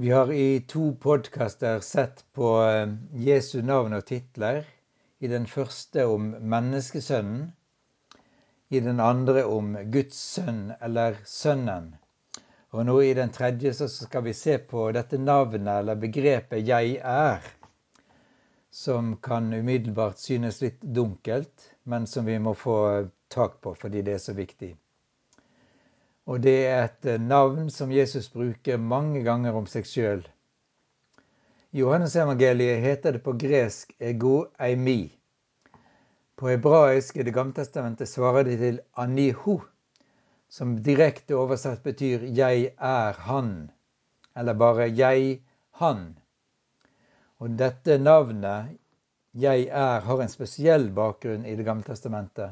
Vi har i to podkaster sett på eh, Jesu navn og titler. I den første om menneskesønnen. I den andre om Guds sønn, eller Sønnen. Og nå i den tredje så skal vi se på dette navnet, eller begrepet 'jeg er', som kan umiddelbart synes litt dunkelt, men som vi må få tak på fordi det er så viktig. Og det er et eh, navn som Jesus bruker mange ganger om seg sjøl. I Johannesevangeliet heter det på gresk 'ego eimi'. På hebraisk i Det gamle testamentet svarer de til 'anihu', som direkte oversatt betyr 'jeg er han', eller bare 'jeg han'. Og dette navnet 'jeg er' har en spesiell bakgrunn i Det gamle testamentet.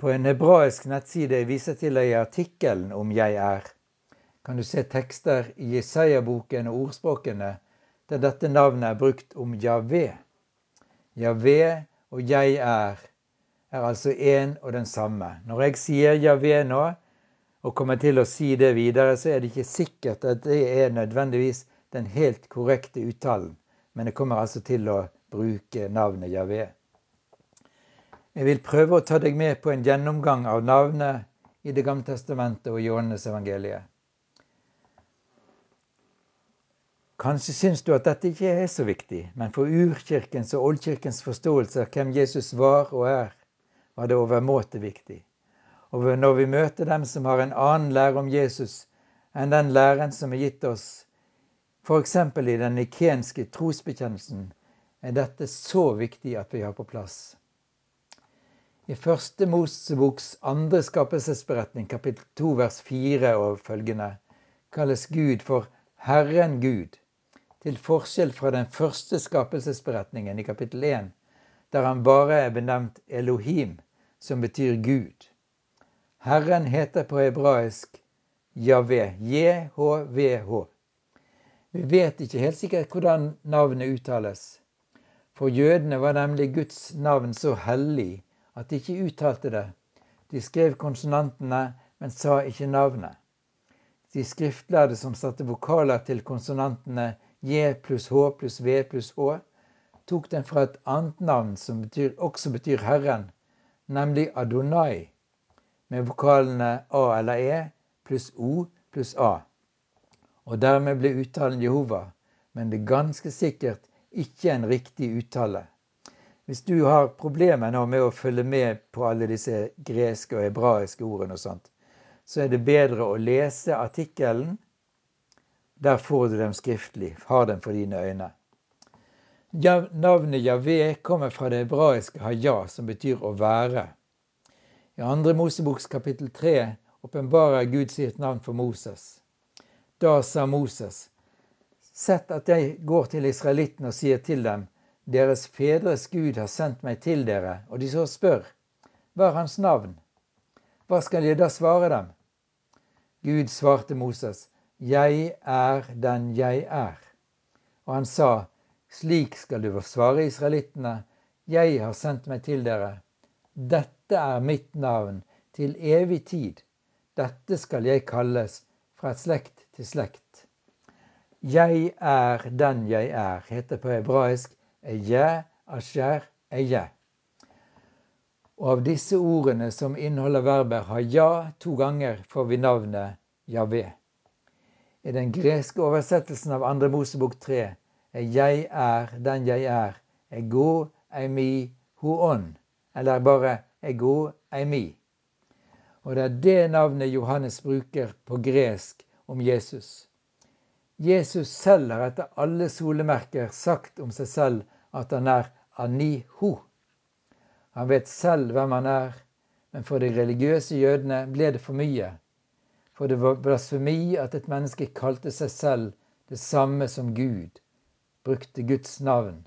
På en hebraisk nettside jeg viser til i artikkelen om 'Jeg er', kan du se tekster i Jesaja-boken og ordspråkene der dette navnet er brukt om Javé. Javé og 'jeg er' er altså én og den samme. Når jeg sier Javé nå, og kommer til å si det videre, så er det ikke sikkert at det er nødvendigvis den helt korrekte uttalen. Men jeg kommer altså til å bruke navnet Javé. Jeg vil prøve å ta deg med på en gjennomgang av navnet i Det gamle testamentet og Johannes evangeliet. Kanskje syns du at dette ikke er så viktig, men for urkirkens og oldkirkens forståelse av hvem Jesus var og er, var det overmåte viktig. Og når vi møter dem som har en annen lære om Jesus enn den læren som er gitt oss, f.eks. i den nikenske trosbekjennelsen, er dette så viktig at vi har på plass. I første Moseboks andre skapelsesberetning, kapittel 2 vers 4 og følgende, kalles Gud for Herren Gud, til forskjell fra den første skapelsesberetningen i kapittel 1, der han bare er benevnt Elohim, som betyr Gud. Herren heter på hebraisk Javé, JHVH. Vi vet ikke helt sikkert hvordan navnet uttales. For jødene var nemlig Guds navn så hellig at de ikke uttalte det. De skrev konsonantene, men sa ikke navnet. De skriftlærde som satte vokaler til konsonantene J pluss H pluss V pluss H, tok den fra et annet navn som betyr, også betyr Herren, nemlig Adonai, med vokalene A eller E pluss O pluss A. Og dermed ble uttalen Jehova, men det er ganske sikkert ikke en riktig uttale. Hvis du har problemer nå med å følge med på alle disse greske og hebraiske ordene og sånt, så er det bedre å lese artikkelen. Der får du dem skriftlig. Har dem for dine øyne. Navnet Javé kommer fra det hebraiske haya, som betyr å være. I andre Moseboks kapittel 3 åpenbarer Gud sitt navn for Moses. Da sa Moses, sett at jeg går til israelittene og sier til dem, deres fedres Gud har sendt meg til dere, og de så spør, hva er hans navn? Hva skal jeg da svare dem? Gud svarte Moses, Jeg er den jeg er. Og han sa, Slik skal du svare israelittene, Jeg har sendt meg til dere. Dette er mitt navn til evig tid. Dette skal jeg kalles fra et slekt til slekt. Jeg er den jeg er, heter på hebraisk Eje, asher, eje. Og av disse ordene som inneholder verbet ja to ganger, får vi navnet Javé. I den greske oversettelsen av Andre Mosebok 3 er 'jeg er den jeg er', ego eimi huon, eller bare ego eimi. Og det er det navnet Johannes bruker på gresk om Jesus. Jesus selv har etter alle solemerker sagt om seg selv at han er anihu. Han vet selv hvem han er, men for de religiøse jødene ble det for mye. For det var blasfemi at et menneske kalte seg selv det samme som Gud, brukte Guds navn.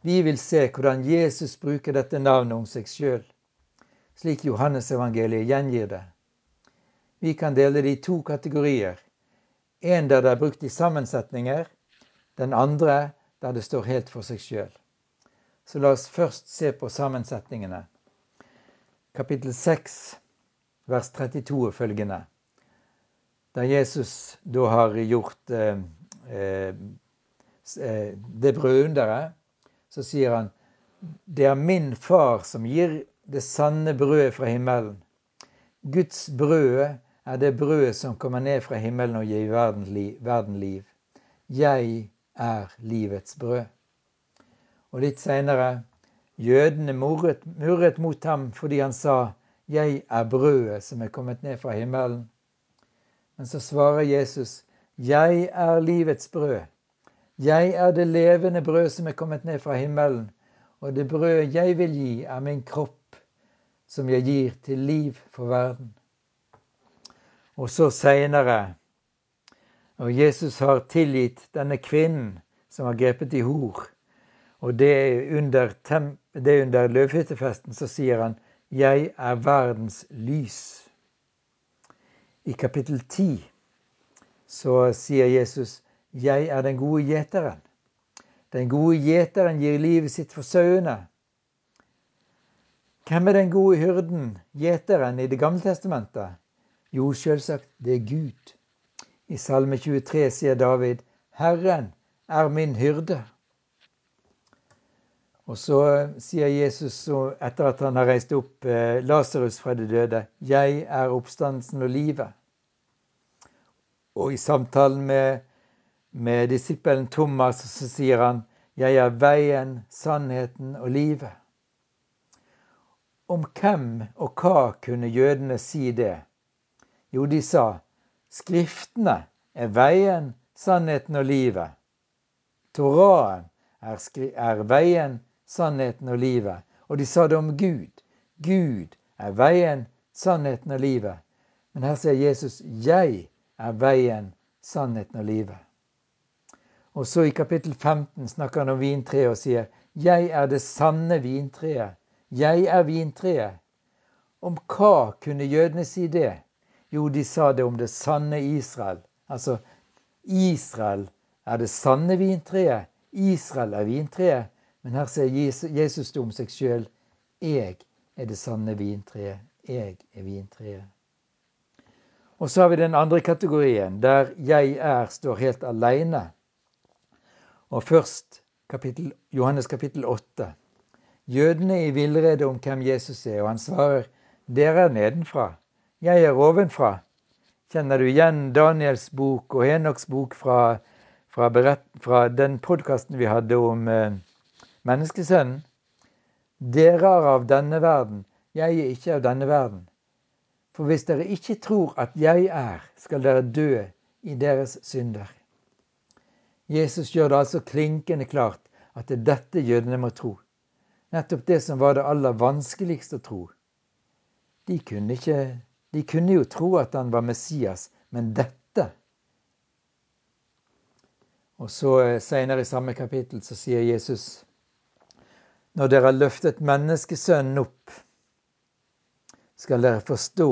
Vi vil se hvordan Jesus bruker dette navnet om seg sjøl, slik Johannesevangeliet gjengir det. Vi kan dele det i to kategorier. En der det er brukt i sammensetninger. Den andre der det står helt for seg sjøl. Så la oss først se på sammensetningene. Kapittel 6, vers 32 og følgende. Da Jesus da har gjort eh, eh, eh det brødunderet, så sier han det er min far som gir det sanne brødet fra himmelen. Guds brød er det brødet som kommer ned fra himmelen og gir verden liv. Jeg er livets brød. Og litt seinere jødene murret, murret mot ham fordi han sa, 'Jeg er brødet som er kommet ned fra himmelen'. Men så svarer Jesus, 'Jeg er livets brød'. Jeg er det levende brød som er kommet ned fra himmelen. Og det brødet jeg vil gi, er min kropp, som jeg gir til liv for verden. Og så seinere, og Jesus har tilgitt denne kvinnen som har grepet i hor, og det er under, det er under løvhyttefesten, så sier han 'Jeg er verdens lys'. I kapittel 10 så sier Jesus 'Jeg er den gode gjeteren'. Den gode gjeteren gir livet sitt for sauene. Hvem er den gode hyrden, gjeteren, i Det gamle testamentet? Jo, selvsagt, det er Gud. I Salme 23 sier David, 'Herren er min hyrde'. Og så sier Jesus etter at han har reist opp eh, Lasarus fra de døde, 'Jeg er oppstandelsen og livet'. Og i samtalen med, med disippelen Thomas så sier han, 'Jeg er veien, sannheten og livet'. Om hvem og hva kunne jødene si det? Jo, de sa Skriftene er veien, sannheten og livet. Toraen er, er veien, sannheten og livet. Og de sa det om Gud. Gud er veien, sannheten og livet. Men her sier Jesus 'Jeg er veien, sannheten og livet'. Og så i kapittel 15 snakker han om vintreet og sier 'Jeg er det sanne vintreet'. Jeg er vintreet. Om hva kunne jødene si det? Jo, de sa det om det sanne Israel. Altså, Israel er det sanne vintreet. Israel er vintreet. Men her sier Jesus det om seg sjøl. Jeg er det sanne vintreet. Jeg er vintreet. Og så har vi den andre kategorien, der 'jeg er' står helt aleine. Og først kapittel, Johannes kapittel 8. Jødene i villrede om hvem Jesus er, og han svarer, 'Dere er nedenfra, jeg er ovenfra. Kjenner du igjen Daniels bok og Enoks bok fra, fra, fra den podkasten vi hadde om eh, menneskesønnen? Dere er av denne verden, jeg er ikke av denne verden. For hvis dere ikke tror at jeg er, skal dere dø i deres synder. Jesus gjør det altså klinkende klart at det er dette jødene må tro. Nettopp det som var det aller vanskeligste å tro. De kunne ikke de kunne jo tro at han var Messias, men dette Og så seinere Senere i samme kapittel så sier Jesus når dere har løftet menneskesønnen opp, skal dere forstå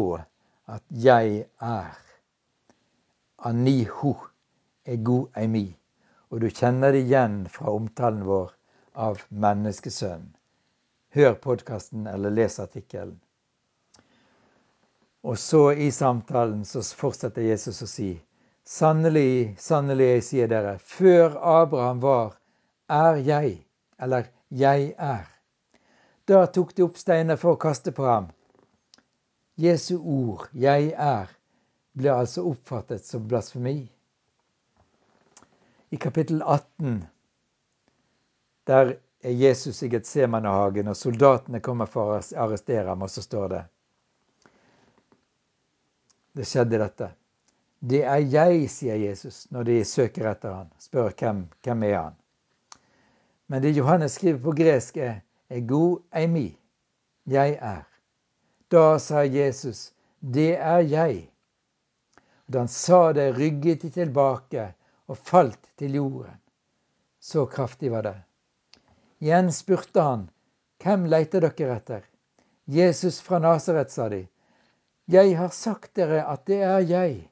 at jeg er. Aniho ego eimi. Og du kjenner det igjen fra omtalen vår av menneskesønnen. Hør podkasten eller les artikkelen. Og så i samtalen så fortsetter Jesus å si Sannelig, sannelig, jeg sier dere, før Abraham var, er jeg, eller jeg er. Da tok de opp steiner for å kaste på ham. Jesu ord, 'jeg er', ble altså oppfattet som blasfemi. I kapittel 18, der er Jesus i Getsemanehagen, og soldatene kommer for å arrestere ham, og så står det det skjedde dette. Det er jeg, sier Jesus når de søker etter han, spør hvem, hvem er han. Men det Johannes skriver på gresk, er 'ego eimi'. Jeg er. Da sa Jesus, 'Det er jeg'. Da han sa det, rygget de tilbake og falt til jorden. Så kraftig var det. Igjen spurte han, 'Hvem leiter dere etter?' Jesus fra Nasaret, sa de. 'Jeg har sagt dere at det er jeg',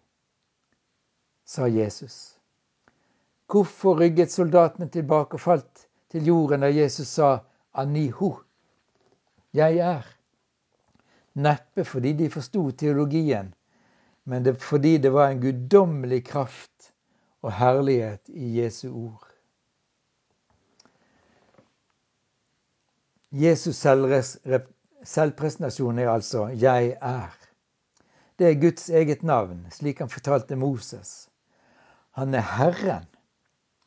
sa Jesus. Hvorfor rygget soldatene tilbake og falt til jorden da Jesus sa 'Aniho', jeg er? Neppe fordi de forsto teologien, men det fordi det var en guddommelig kraft og herlighet i Jesu ord. Jesus selvpresentasjon er altså 'Jeg er'. Det er Guds eget navn, slik han fortalte Moses. Han er Herren,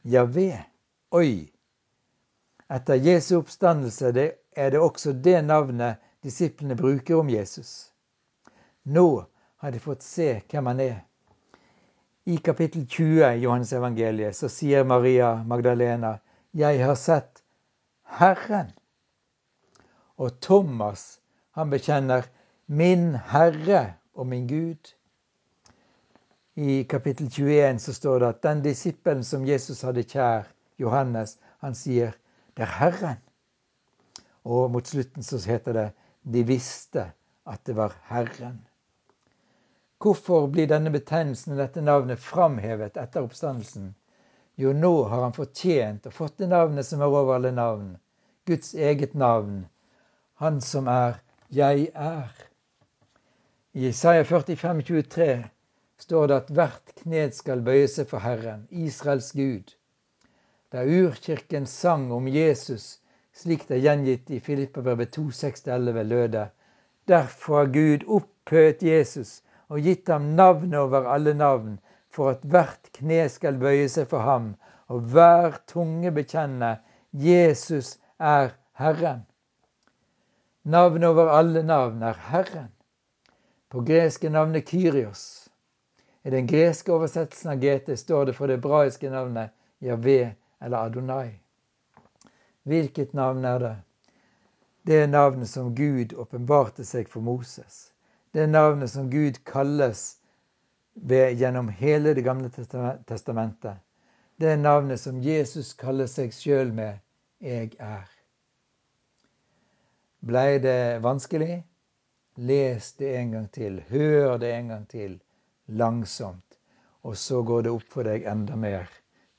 Javé, Oi. Etter Jesu oppstandelse er det også det navnet disiplene bruker om Jesus. Nå har de fått se hvem han er. I kapittel 20 i Johannes evangeliet så sier Maria Magdalena 'Jeg har sett Herren'. Og Thomas han bekjenner 'Min Herre og min Gud'. I kapittel 21 så står det at den disippelen som Jesus hadde kjær, Johannes, han sier 'Det er Herren'. Og mot slutten så heter det 'De visste at det var Herren'. Hvorfor blir denne betegnelsen, dette navnet, framhevet etter oppstandelsen? Jo, nå har han fortjent og fått det navnet som er over alle navn. Guds eget navn. Han som er 'Jeg er'. I Isaiah 45, 23 står det at hvert kned skal bøye seg for Herren, Israels Gud. Da urkirken sang om Jesus, slik det er gjengitt i Filippabrevet 2,6-11, lød det Derfor har Gud opphøyet Jesus og gitt ham navn over alle navn, for at hvert kne skal bøye seg for ham, og hver tunge bekjenne Jesus er Herren. Navn over alle navn er Herren. På greske navnet Kyrios. I den greske oversettelsen av GT står det for det hebraiske navnet Javé eller Adonai. Hvilket navn er det? Det er navnet som Gud åpenbarte seg for Moses. Det er navnet som Gud kalles ved gjennom hele Det gamle testamentet. Det er navnet som Jesus kaller seg sjøl med 'Jeg er'. Blei det vanskelig? Les det en gang til. Hør det en gang til. Langsomt. Og så går det opp for deg enda mer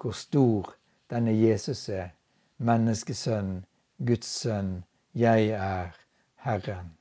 hvor stor denne Jesus er. Menneskesønn, Guds sønn. Jeg er Herren.